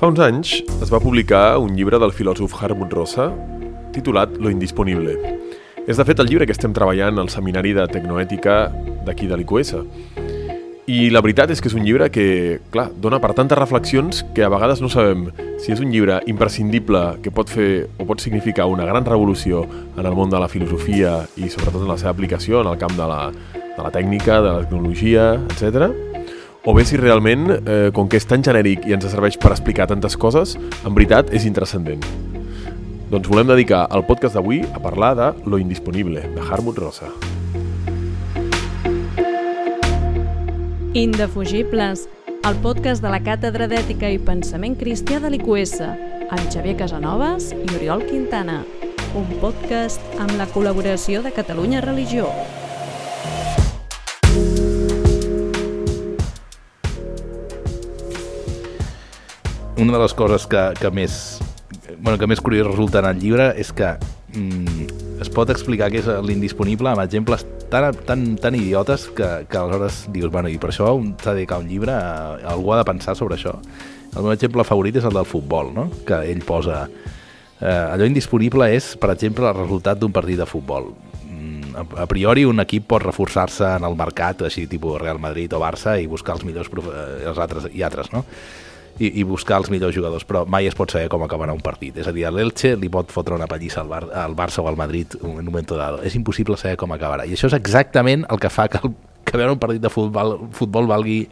Fa uns anys es va publicar un llibre del filòsof Harmut Rosa titulat Lo indisponible. És de fet el llibre que estem treballant al seminari de tecnoètica d'aquí de l'IQS. I la veritat és que és un llibre que, clar, dona per tantes reflexions que a vegades no sabem si és un llibre imprescindible que pot fer o pot significar una gran revolució en el món de la filosofia i sobretot en la seva aplicació en el camp de la, de la tècnica, de la tecnologia, etc o bé si realment, eh, com que és tan genèric i ens serveix per explicar tantes coses, en veritat és intrascendent. Doncs volem dedicar el podcast d'avui a parlar de Lo indisponible, de Harmut Rosa. Indefugibles, el podcast de la Càtedra d'Ètica i Pensament Cristià de l'IQS, amb Xavier Casanovas i Oriol Quintana. Un podcast amb la col·laboració de Catalunya Religió. Una de les coses que, que més bueno, que més curiós resulta en el llibre és que mm, es pot explicar que és l'indisponible amb exemples tan, tan, tan idiotes que, que aleshores dius, bueno, i per això s'ha de dedicar un llibre, algú ha de pensar sobre això. El meu exemple favorit és el del futbol, no? que ell posa... Eh, allò indisponible és, per exemple, el resultat d'un partit de futbol. Mm, a, a priori un equip pot reforçar-se en el mercat, així tipus Real Madrid o Barça, i buscar els millors eh, els altres i altres, no? I, i buscar els millors jugadors, però mai es pot saber com acabarà un partit. És a dir, l'Elche li pot fotre una pallissa al, Bar al Barça o al Madrid en un moment dado. És impossible saber com acabarà. I això és exactament el que fa que, el, que veure un partit de futbol, futbol valgui,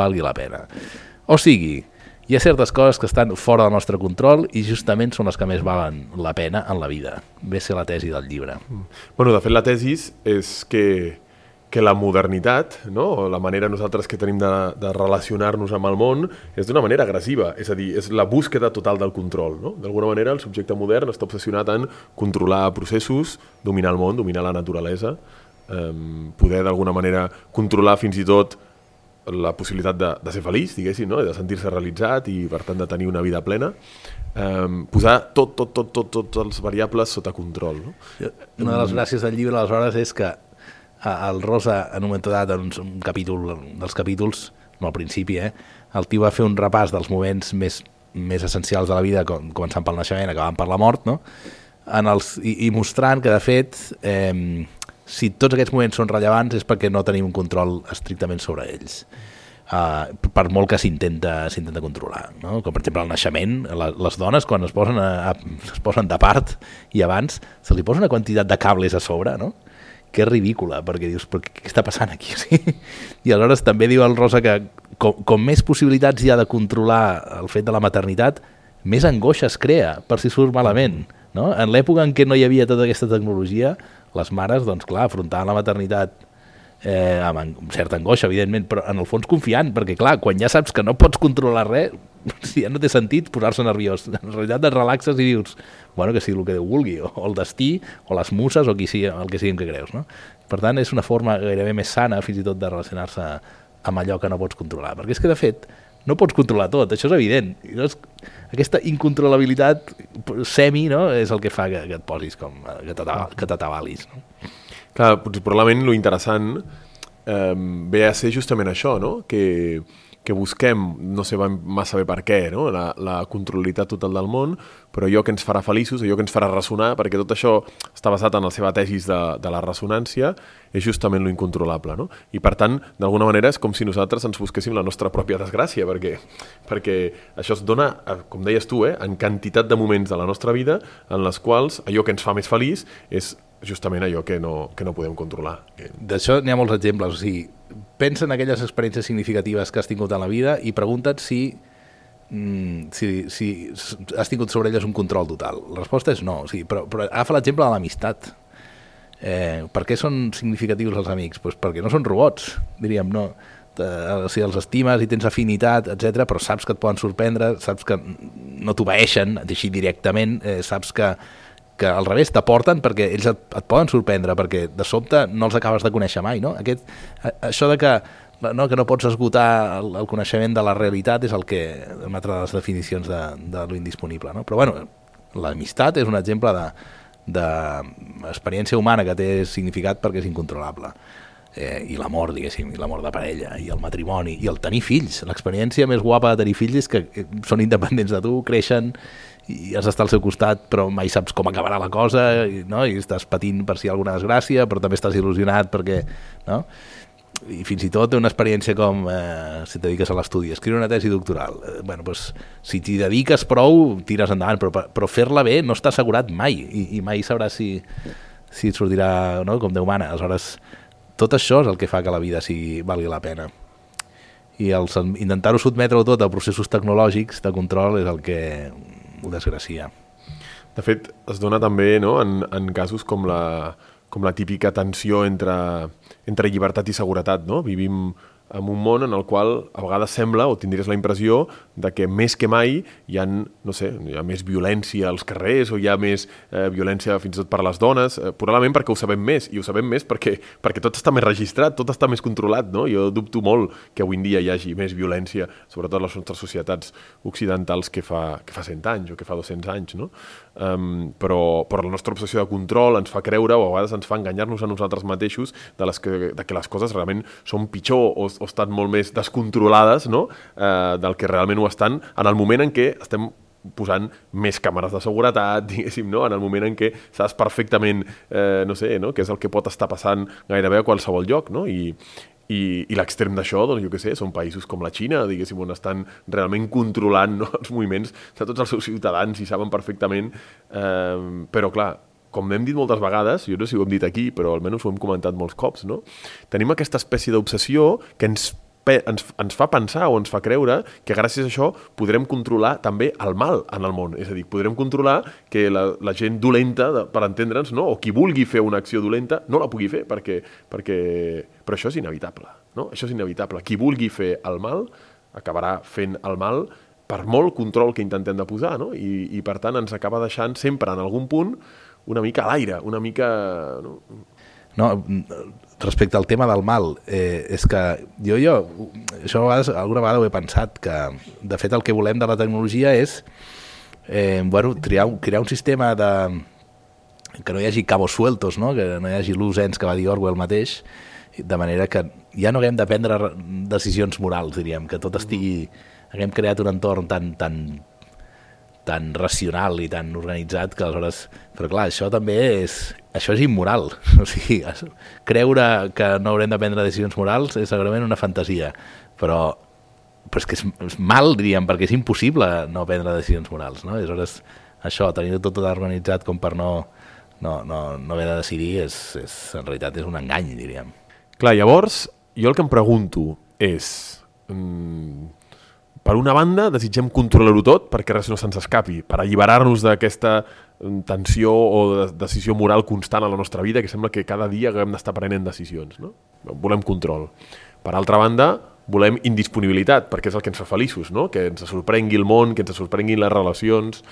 valgui la pena. O sigui, hi ha certes coses que estan fora del nostre control i justament són les que més valen la pena en la vida. Ve ser la tesi del llibre. Bueno, de fet, la tesi és que que la modernitat, no? la manera nosaltres que tenim de, de relacionar-nos amb el món, és d'una manera agressiva, és a dir, és la búsqueda total del control. No? D'alguna manera, el subjecte modern està obsessionat en controlar processos, dominar el món, dominar la naturalesa, eh, poder d'alguna manera controlar fins i tot la possibilitat de, de ser feliç, diguéssim, no? de sentir-se realitzat i, per tant, de tenir una vida plena, eh, posar tot, tot, tot, tot, tots els variables sota control. No? Una de les gràcies del llibre, aleshores, és que el Rosa, en un moment dat, en un, capítol dels capítols, no al principi, eh, el tio va fer un repàs dels moments més, més essencials de la vida, com, començant pel naixement, acabant per la mort, no? En els, i, i mostrant que, de fet, eh, si tots aquests moments són rellevants és perquè no tenim un control estrictament sobre ells. Uh, per molt que s'intenta s'intenta controlar. No? Com per exemple el naixement, la, les dones quan es posen, a, a, es posen de part i abans se li posa una quantitat de cables a sobre, no? Que és ridícula, perquè dius, però què està passant aquí? Sí? I aleshores també diu el Rosa que com, com més possibilitats hi ha de controlar el fet de la maternitat, més angoixa es crea per si surt malament. No? En l'època en què no hi havia tota aquesta tecnologia, les mares, doncs clar, afrontaven la maternitat eh, amb certa angoixa, evidentment, però en el fons confiant, perquè clar, quan ja saps que no pots controlar res, ja no té sentit posar-se nerviós. En realitat et relaxes i dius, bueno, que sigui el que Déu vulgui, o, el destí, o les muses, o qui sigui, el que siguin que creus. No? Per tant, és una forma gairebé més sana, fins i tot, de relacionar-se amb allò que no pots controlar. Perquè és que, de fet, no pots controlar tot, això és evident. I doncs, aquesta incontrolabilitat semi no, és el que fa que, que et posis com, que t'atabalis. No? Clar, probablement lo interessant eh, ve a ser justament això, no? que que busquem, no sé massa bé per què, no? la, la controlalitat total del món, però allò que ens farà feliços, allò que ens farà ressonar, perquè tot això està basat en la seva tesis de, de la ressonància, és justament lo incontrolable. No? I per tant, d'alguna manera, és com si nosaltres ens busquéssim la nostra pròpia desgràcia, perquè, perquè això es dona, com deies tu, eh, en quantitat de moments de la nostra vida en les quals allò que ens fa més feliç és justament allò que no, que no podem controlar. D'això n'hi ha molts exemples. O sigui, pensa en aquelles experiències significatives que has tingut en la vida i pregunta't si, mm, si, si has tingut sobre elles un control total. La resposta és no, o sigui, però, però agafa l'exemple de l'amistat. Eh, per què són significatius els amics? Pues perquè no són robots, diríem, no. Eh, si els estimes i tens afinitat, etc, però saps que et poden sorprendre, saps que no t'obeeixen així directament, eh, saps que que al revés t'aporten perquè ells et, et poden sorprendre, perquè de sobte no els acabes de conèixer mai, no? Aquest, això de que no, que no pots esgotar el, el coneixement de la realitat és el que emetre les definicions de, de lo indisponible, no? Però bueno, l'amistat és un exemple de, d'experiència humana que té significat perquè és incontrolable. Eh, i l'amor, diguéssim, i l'amor de parella, i el matrimoni, i el tenir fills. L'experiència més guapa de tenir fills és que eh, són independents de tu, creixen, i has d'estar al seu costat però mai saps com acabarà la cosa i, no? i estàs patint per si hi ha alguna desgràcia però també estàs il·lusionat perquè no? i fins i tot una experiència com eh, si et dediques a l'estudi, escriure una tesi doctoral eh, bueno, doncs, si t'hi dediques prou tires endavant, però, però fer-la bé no està assegurat mai i, i mai sabràs si, si et sortirà no? com Déu mana aleshores tot això és el que fa que la vida sigui, valgui la pena i intentar-ho sotmetre-ho tot a processos tecnològics de control és el que ho desgracia. De fet, es dona també no, en, en casos com la, com la típica tensió entre, entre llibertat i seguretat. No? Vivim en un món en el qual a vegades sembla o tindries la impressió de que més que mai hi ha, no sé, hi ha més violència als carrers o hi ha més eh, violència fins i tot per a les dones, eh, probablement perquè ho sabem més, i ho sabem més perquè, perquè tot està més registrat, tot està més controlat, no? Jo dubto molt que avui en dia hi hagi més violència, sobretot a les nostres societats occidentals que fa, que fa 100 anys o que fa 200 anys, no? Um, però, però la nostra obsessió de control ens fa creure o a vegades ens fa enganyar-nos a nosaltres mateixos de, les que, de que les coses realment són pitjor o, o estan molt més descontrolades no? eh, del que realment ho estan en el moment en què estem posant més càmeres de seguretat, diguéssim, no? en el moment en què saps perfectament, eh, no sé, no? què és el que pot estar passant gairebé a qualsevol lloc, no? I, i, i l'extrem d'això, doncs jo què sé, són països com la Xina, diguéssim, on estan realment controlant no? els moviments de tots els seus ciutadans i saben perfectament, eh, però clar, com hem dit moltes vegades, jo no sé si ho hem dit aquí, però almenys ho hem comentat molts cops, no? Tenim aquesta espècie d'obsessió que ens ens, ens fa pensar o ens fa creure que gràcies a això podrem controlar també el mal en el món. És a dir, podrem controlar que la, la gent dolenta, de, per entendre'ns, no? o qui vulgui fer una acció dolenta, no la pugui fer, perquè, perquè... però això és inevitable. No? Això és inevitable. Qui vulgui fer el mal acabarà fent el mal per molt control que intentem de posar, no? I, i per tant ens acaba deixant sempre en algun punt una mica a l'aire, una mica... No? no, respecte al tema del mal, eh, és que jo, jo, això a vegades, alguna vegada ho he pensat, que de fet el que volem de la tecnologia és eh, bueno, triar, crear un sistema de que no hi hagi cabos sueltos, no? que no hi hagi loose ends que va dir Orwell mateix, de manera que ja no haguem de prendre decisions morals, diríem, que tot estigui... Haguem creat un entorn tan, tan tan racional i tan organitzat que aleshores... Però clar, això també és... Això és immoral. O sigui, creure que no haurem de prendre decisions morals és segurament una fantasia. Però, però és que és, és mal, diríem, perquè és impossible no prendre decisions morals. No? Aleshores, això, tenir tot, tot organitzat com per no, no, no, no haver de decidir, és, és, en realitat és un engany, diríem. Clar, llavors, jo el que em pregunto és... Mmm, per una banda, desitgem controlar-ho tot perquè res no se'ns escapi, per alliberar-nos d'aquesta mm, tensió o de decisió moral constant a la nostra vida que sembla que cada dia haguem d'estar prenent decisions. No? Volem control. Per altra banda, volem indisponibilitat, perquè és el que ens fa feliços, no? que ens sorprengui el món, que ens sorprenguin les relacions,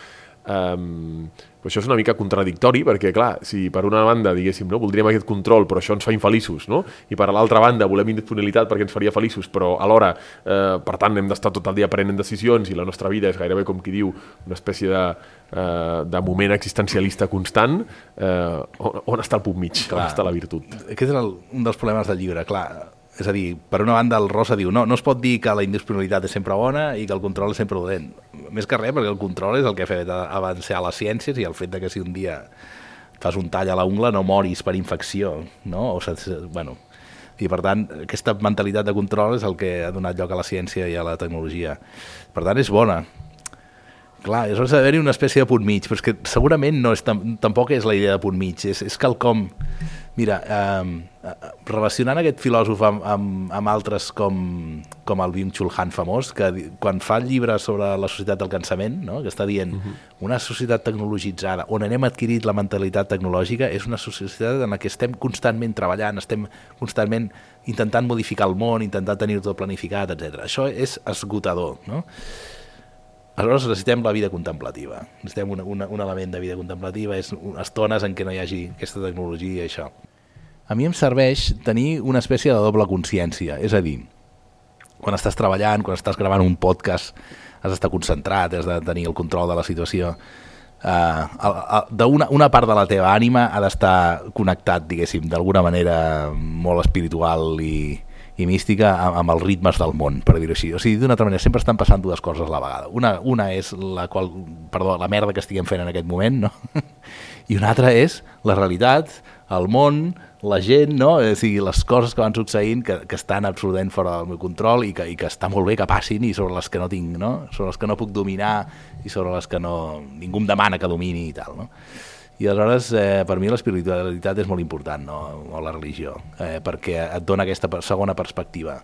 Um, però això és una mica contradictori perquè, clar, si per una banda, diguéssim, no, voldríem aquest control, però això ens fa infeliços, no? I per l'altra banda volem indisponibilitat perquè ens faria feliços, però alhora, eh, per tant, hem d'estar tot el dia prenent decisions i la nostra vida és gairebé, com qui diu, una espècie de, eh, de moment existencialista constant, eh, on, on està el punt mig? Clar, on està la virtut? Aquest és el, un dels problemes del llibre, clar és a dir, per una banda el Rosa diu no, no es pot dir que la indisponibilitat és sempre bona i que el control és sempre dolent. Més que res, perquè el control és el que ha fet avançar les ciències i el fet de que si un dia fas un tall a la ungla no moris per infecció, no? O sigui, bueno, i per tant aquesta mentalitat de control és el que ha donat lloc a la ciència i a la tecnologia. Per tant és bona. Clar, és d'haver-hi una espècie de punt mig, però és que segurament no és, tampoc és la idea de punt mig, és, és quelcom Mira, eh, relacionant aquest filòsof amb, amb, amb altres com, com el Wim Chul Han famós, que quan fa el llibre sobre la societat del cansament, no? que està dient uh mhm. -huh. una societat tecnologitzada on anem adquirit la mentalitat tecnològica és una societat en la que estem constantment treballant, estem constantment intentant modificar el món, intentant tenir tot planificat, etc. Això és esgotador. No? Aleshores necessitem la vida contemplativa. Necessitem un, un, un element de vida contemplativa, és estones en què no hi hagi aquesta tecnologia i això a mi em serveix tenir una espècie de doble consciència, és a dir, quan estàs treballant, quan estàs gravant un podcast, has d'estar concentrat, has de tenir el control de la situació, uh, d'una una part de la teva ànima ha d'estar connectat, diguéssim, d'alguna manera molt espiritual i, i mística amb, amb els ritmes del món, per dir-ho així. O sigui, d'una altra manera, sempre estan passant dues coses a la vegada. Una, una és la, qual, perdó, la merda que estiguem fent en aquest moment, no? I una altra és la realitat, el món, la gent, no? O sigui, les coses que van succeint que, que estan absolutament fora del meu control i que, i que està molt bé que passin i sobre les que no tinc, no? Sobre les que no puc dominar i sobre les que no, ningú em demana que domini i tal, no? I aleshores, eh, per mi l'espiritualitat és molt important, no? o la religió, eh, perquè et dona aquesta segona perspectiva.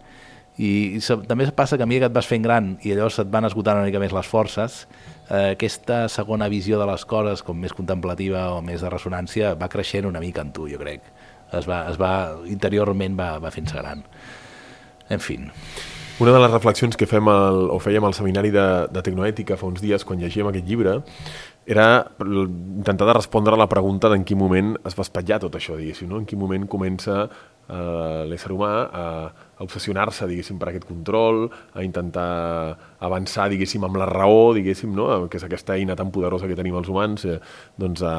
I, i també passa que a mi que et vas fent gran i llavors et van esgotant una mica més les forces, eh, aquesta segona visió de les coses, com més contemplativa o més de ressonància, va creixent una mica en tu, jo crec. Es va, es va, interiorment va, va fent-se gran. En fi. Una de les reflexions que fem al, o fèiem al seminari de, de Tecnoètica fa uns dies, quan llegíem aquest llibre, era intentar de respondre a la pregunta d'en quin moment es va espatllar tot això, diguéssim, no? en quin moment comença eh, l'ésser humà a, a obsessionar-se, diguéssim, per aquest control, a intentar avançar, diguéssim, amb la raó, diguéssim, no? que és aquesta eina tan poderosa que tenim els humans, eh, doncs a,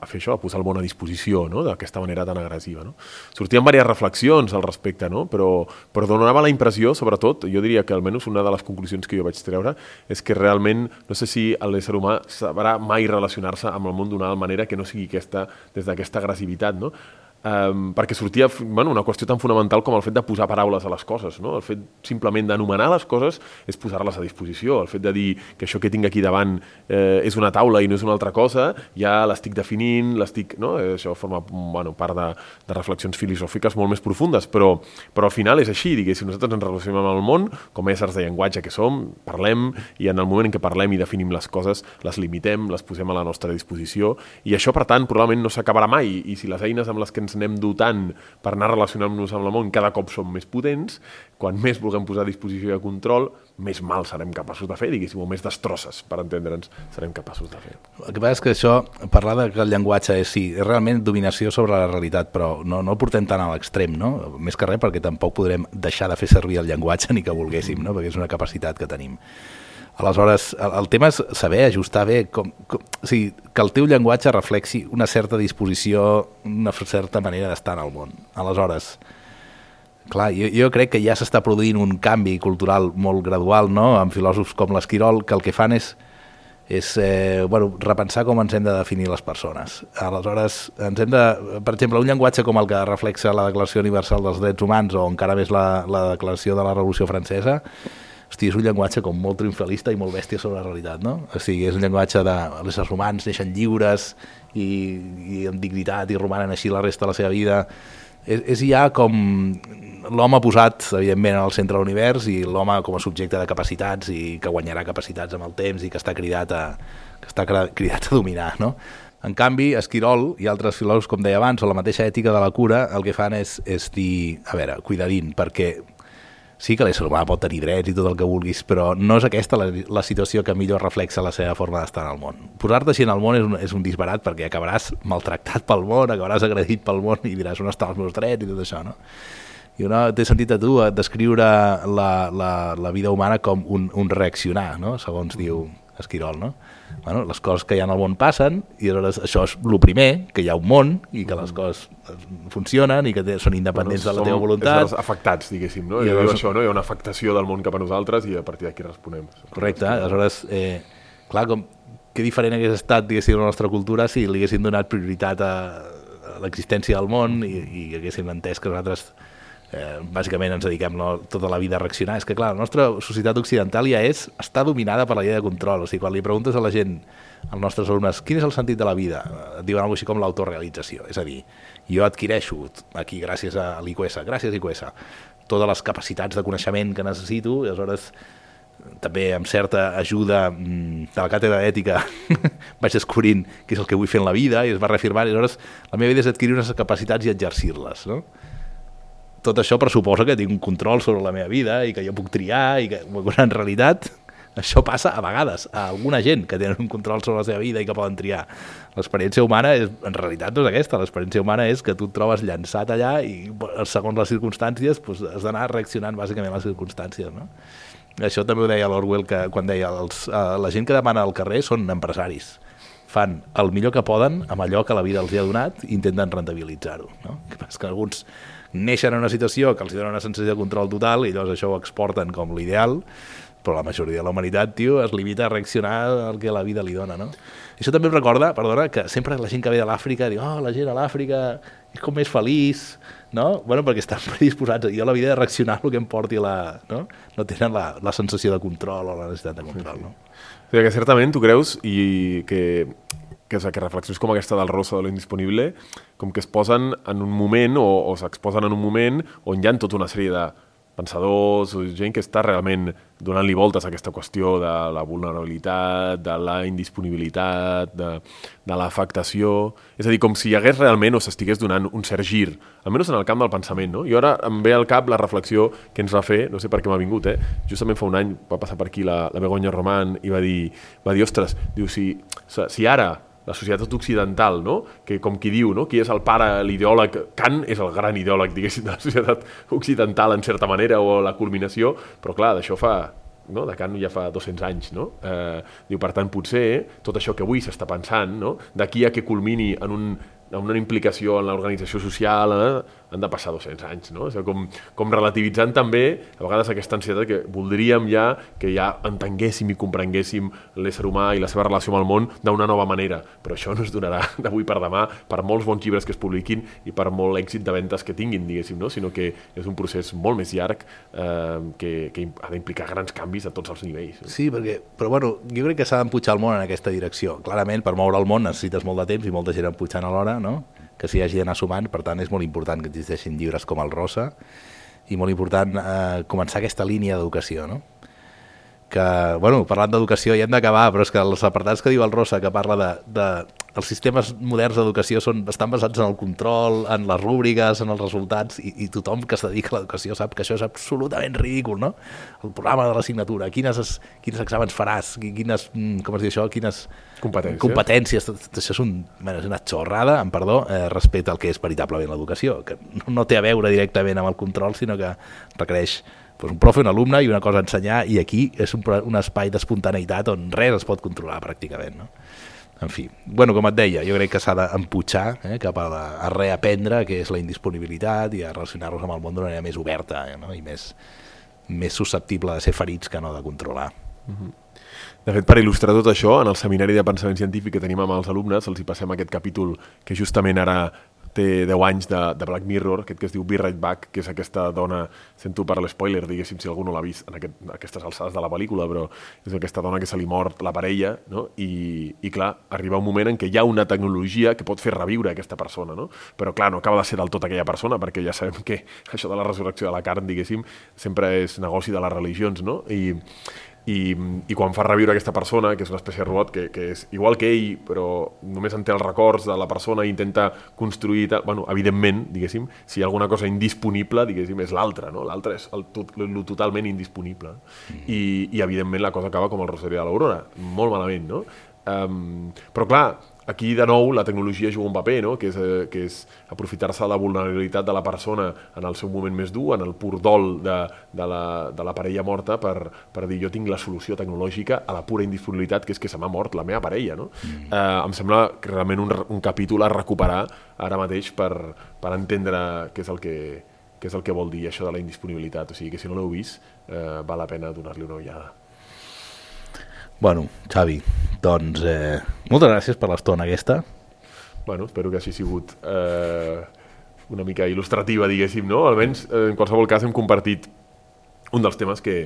a fer això, a posar el món a disposició, no? d'aquesta manera tan agressiva. No? Sortien diverses reflexions al respecte, no? però, però donava la impressió, sobretot, jo diria que almenys una de les conclusions que jo vaig treure és que realment, no sé si l'ésser humà sabrà mai relacionar-se amb el món d'una manera que no sigui aquesta, des d'aquesta agressivitat, no? Um, perquè sortia bueno, una qüestió tan fonamental com el fet de posar paraules a les coses, no? el fet simplement d'anomenar les coses és posar-les a disposició, el fet de dir que això que tinc aquí davant eh, és una taula i no és una altra cosa, ja l'estic definint, l'estic... No? Eh, això forma bueno, part de, de reflexions filosòfiques molt més profundes, però, però al final és així, diguéssim, nosaltres ens relacionem amb el món com éssers de llenguatge que som, parlem, i en el moment en què parlem i definim les coses, les limitem, les posem a la nostra disposició, i això, per tant, probablement no s'acabarà mai, i si les eines amb les que ens anem dotant per anar relacionant-nos amb el món cada cop són més potents, quan més vulguem posar a disposició i a control, més mal serem capaços de fer, diguéssim, o més destrosses, per entendre'ns, serem capaços de fer. El que passa és que això, parlar de que el llenguatge és, sí, és realment dominació sobre la realitat, però no, no el portem tant a l'extrem, no? Més que res perquè tampoc podrem deixar de fer servir el llenguatge ni que volguéssim, no? Perquè és una capacitat que tenim. Aleshores, el, el tema és saber ajustar bé, com, com, o sigui, que el teu llenguatge reflexi una certa disposició, una certa manera d'estar en el món. Aleshores, clar, jo, jo crec que ja s'està produint un canvi cultural molt gradual, no?, amb filòsofs com l'Esquirol, que el que fan és, és eh, bueno, repensar com ens hem de definir les persones. Aleshores, ens hem de, per exemple, un llenguatge com el que reflexa la Declaració Universal dels Drets Humans o encara més la, la Declaració de la Revolució Francesa, hosti, és un llenguatge com molt triomfalista i molt bèstia sobre la realitat, no? O sigui, és un llenguatge de les romans neixen lliures i, i amb dignitat i romanen així la resta de la seva vida. És, és ja com l'home posat, evidentment, al centre de l'univers i l'home com a subjecte de capacitats i que guanyarà capacitats amb el temps i que està cridat a, que està cridat a dominar, no? En canvi, Esquirol i altres filòsofs, com deia abans, o la mateixa ètica de la cura, el que fan és, és dir, a veure, cuidadín, perquè sí que l'ésser humà pot tenir drets i tot el que vulguis, però no és aquesta la, la situació que millor reflexa la seva forma d'estar en el món. Posar-te així en el món és un, és un disbarat perquè acabaràs maltractat pel món, acabaràs agredit pel món i diràs on estan els meus drets i tot això, no? I una, t'he sentit a tu descriure la, la, la vida humana com un, un reaccionar, no? segons diu Esquirol, no? Bueno, les coses que hi ha al món passen i aleshores això és el primer, que hi ha un món i que les coses funcionen i que són independents bueno, de la teva voluntat. Som afectats, diguéssim, no? I llavors... això, no? Hi ha una afectació del món cap a nosaltres i a partir d'aquí responem. Correcte, aleshores, eh, clar, com, que diferent hagués estat, diguéssim, la nostra cultura si li haguéssim donat prioritat a, a l'existència del món i, i haguéssim entès que nosaltres eh, bàsicament ens dediquem no, tota la vida a reaccionar. És que, clar, la nostra societat occidental ja és, està dominada per la llei de control. O sigui, quan li preguntes a la gent, als nostres alumnes, quin és el sentit de la vida? Et diuen alguna així com l'autorealització. És a dir, jo adquireixo aquí, gràcies a l'IQS, gràcies a IQS, totes les capacitats de coneixement que necessito, i aleshores també amb certa ajuda mm, de la càtedra d'ètica vaig descobrint què és el que vull fer en la vida i es va reafirmar i aleshores la meva vida és adquirir unes capacitats i exercir-les no? Tot això pressuposa que tinc un control sobre la meva vida i que jo puc triar i que en realitat això passa a vegades a alguna gent que tenen un control sobre la seva vida i que poden triar. L'experiència humana és, en realitat no és aquesta, l'experiència humana és que tu et trobes llançat allà i segons les circumstàncies doncs, has d'anar reaccionant bàsicament a les circumstàncies. No? Això també ho deia l'Orwell que quan deia els, uh, la gent que demana al carrer són empresaris fan el millor que poden amb allò que la vida els hi ha donat i intenten rentabilitzar-ho. No? Que que alguns neixen en una situació que els dona una sensació de control total i llavors això ho exporten com l'ideal, però la majoria de la humanitat, tio, es limita a reaccionar al que la vida li dona, no? I això també em recorda, perdona, que sempre la gent que ve de l'Àfrica diu, oh, la gent a l'Àfrica és com més feliç, no? Bueno, perquè estan predisposats. Jo la vida de reaccionar el que em porti la... No, no tenen la, la sensació de control o la necessitat de control, no? O sigui que certament tu creus i que que, sigui, que reflexions com aquesta del Rosa de lo indisponible com que es posen en un moment o, o s'exposen en un moment on hi ha tota una sèrie de pensadors o gent que està realment donant-li voltes a aquesta qüestió de la vulnerabilitat, de la indisponibilitat, de, de l'afectació... És a dir, com si hi hagués realment o s'estigués donant un cert gir, almenys en el camp del pensament, no? I ara em ve al cap la reflexió que ens va fer, no sé per què m'ha vingut, eh? Justament fa un any va passar per aquí la, la Begoña Román i va dir, va dir ostres, diu, si, si ara la societat occidental, no? que com qui diu, no? qui és el pare, l'ideòleg, Kant és el gran ideòleg, diguéssim, de la societat occidental en certa manera, o la culminació, però clar, d'això fa no? de Kant ja fa 200 anys, no? Eh, diu, per tant, potser tot això que avui s'està pensant, no? d'aquí a que culmini en un amb una implicació en l'organització social, eh, han de passar 200 anys, no? O sigui, com, com relativitzant també, a vegades, aquesta ansietat que voldríem ja que ja entenguéssim i comprenguéssim l'ésser humà i la seva relació amb el món d'una nova manera, però això no es donarà d'avui per demà per molts bons llibres que es publiquin i per molt èxit de ventes que tinguin, diguéssim, no? sinó que és un procés molt més llarg eh, que, que ha d'implicar grans canvis a tots els nivells. Sí, perquè, però bueno, jo crec que s'ha d'empujar el món en aquesta direcció. Clarament, per moure el món necessites molt de temps i molta gent empujant alhora, no? que s'hi hagi d'anar sumant, per tant és molt important que existeixin llibres com el Rosa i molt important eh, començar aquesta línia d'educació, no? que, bueno, parlant d'educació ja hem d'acabar, però és que els apartats que diu el Rosa, que parla de, de els sistemes moderns d'educació són estan basats en el control, en les rúbriques, en els resultats, i, i tothom que es dedica a l'educació sap que això és absolutament ridícul, no? El programa de l'assignatura, quines, quins exàmens faràs, quines, mm, com es diu això, quines competències, competències tot, tot això és, un, bueno, és una xorrada, amb perdó, eh, respecte al que és veritablement l'educació, que no, no té a veure directament amb el control, sinó que requereix pues, un profe, un alumne i una cosa a ensenyar, i aquí és un, un espai d'espontaneïtat on res es pot controlar pràcticament, no? En fi, bueno, com et deia, jo crec que s'ha d'empujar eh, cap a, la, a reaprendre què és la indisponibilitat i a relacionar-nos amb el món d'una manera més oberta eh, no? i més, més susceptible de ser ferits que no de controlar. Mm -hmm. De fet, per il·lustrar tot això, en el seminari de pensament científic que tenim amb els alumnes, els hi passem aquest capítol que justament ara té 10 anys de, de Black Mirror, aquest que es diu Be Right Back, que és aquesta dona, sento per l'espoiler, diguéssim, si algú no l'ha vist en aquest, aquestes alçades de la pel·lícula, però és aquesta dona que se li mort la parella, no? I, i clar, arriba un moment en què hi ha una tecnologia que pot fer reviure aquesta persona, no? Però clar, no acaba de ser del tot aquella persona, perquè ja sabem que això de la resurrecció de la carn, diguéssim, sempre és negoci de les religions, no? I, i, i quan fa reviure aquesta persona, que és una espècie de robot que, que és igual que ell, però només en té els records de la persona i intenta construir... Tal, bueno, evidentment, diguéssim, si hi ha alguna cosa indisponible, diguéssim, és l'altre, no? L'altre és el, tot, el totalment indisponible. Mm. I, I, evidentment, la cosa acaba com el Rosario de l'Aurora, molt malament, no? Um, però, clar, aquí de nou la tecnologia juga un paper, no? que és, eh, que és aprofitar-se de la vulnerabilitat de la persona en el seu moment més dur, en el pur dol de, de, la, de la parella morta per, per dir jo tinc la solució tecnològica a la pura indisponibilitat que és que se m'ha mort la meva parella. No? Mm. Eh, em sembla que realment un, un capítol a recuperar ara mateix per, per entendre què és el que, què és el que vol dir això de la indisponibilitat. O sigui que si no l'heu vist, eh, val la pena donar-li una ullada. Bueno, Xavi, doncs eh, moltes gràcies per l'estona aquesta. Bueno, espero que hagi sigut eh, una mica il·lustrativa, diguéssim, no? Almenys, eh, en qualsevol cas, hem compartit un dels temes que,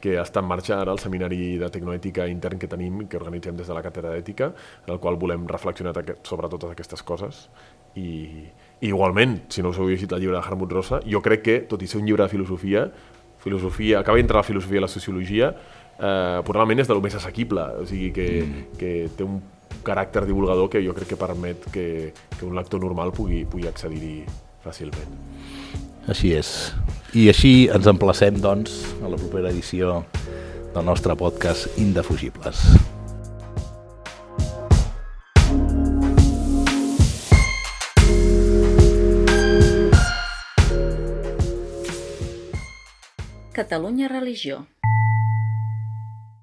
que està en marxa ara al seminari de tecnoètica intern que tenim, que organitzem des de la càtedra d'ètica, en el qual volem reflexionar sobre totes aquestes coses. I, i igualment, si no us heu llegit el llibre de Harmut Rosa, jo crec que, tot i ser un llibre de filosofia, filosofia acaba entre la filosofia i la sociologia, eh, probablement és de lo més assequible, o sigui que, mm. que té un caràcter divulgador que jo crec que permet que, que un lector normal pugui, pugui accedir-hi fàcilment. Així és. I així ens emplacem, doncs, a la propera edició del nostre podcast Indefugibles. Catalunya Religió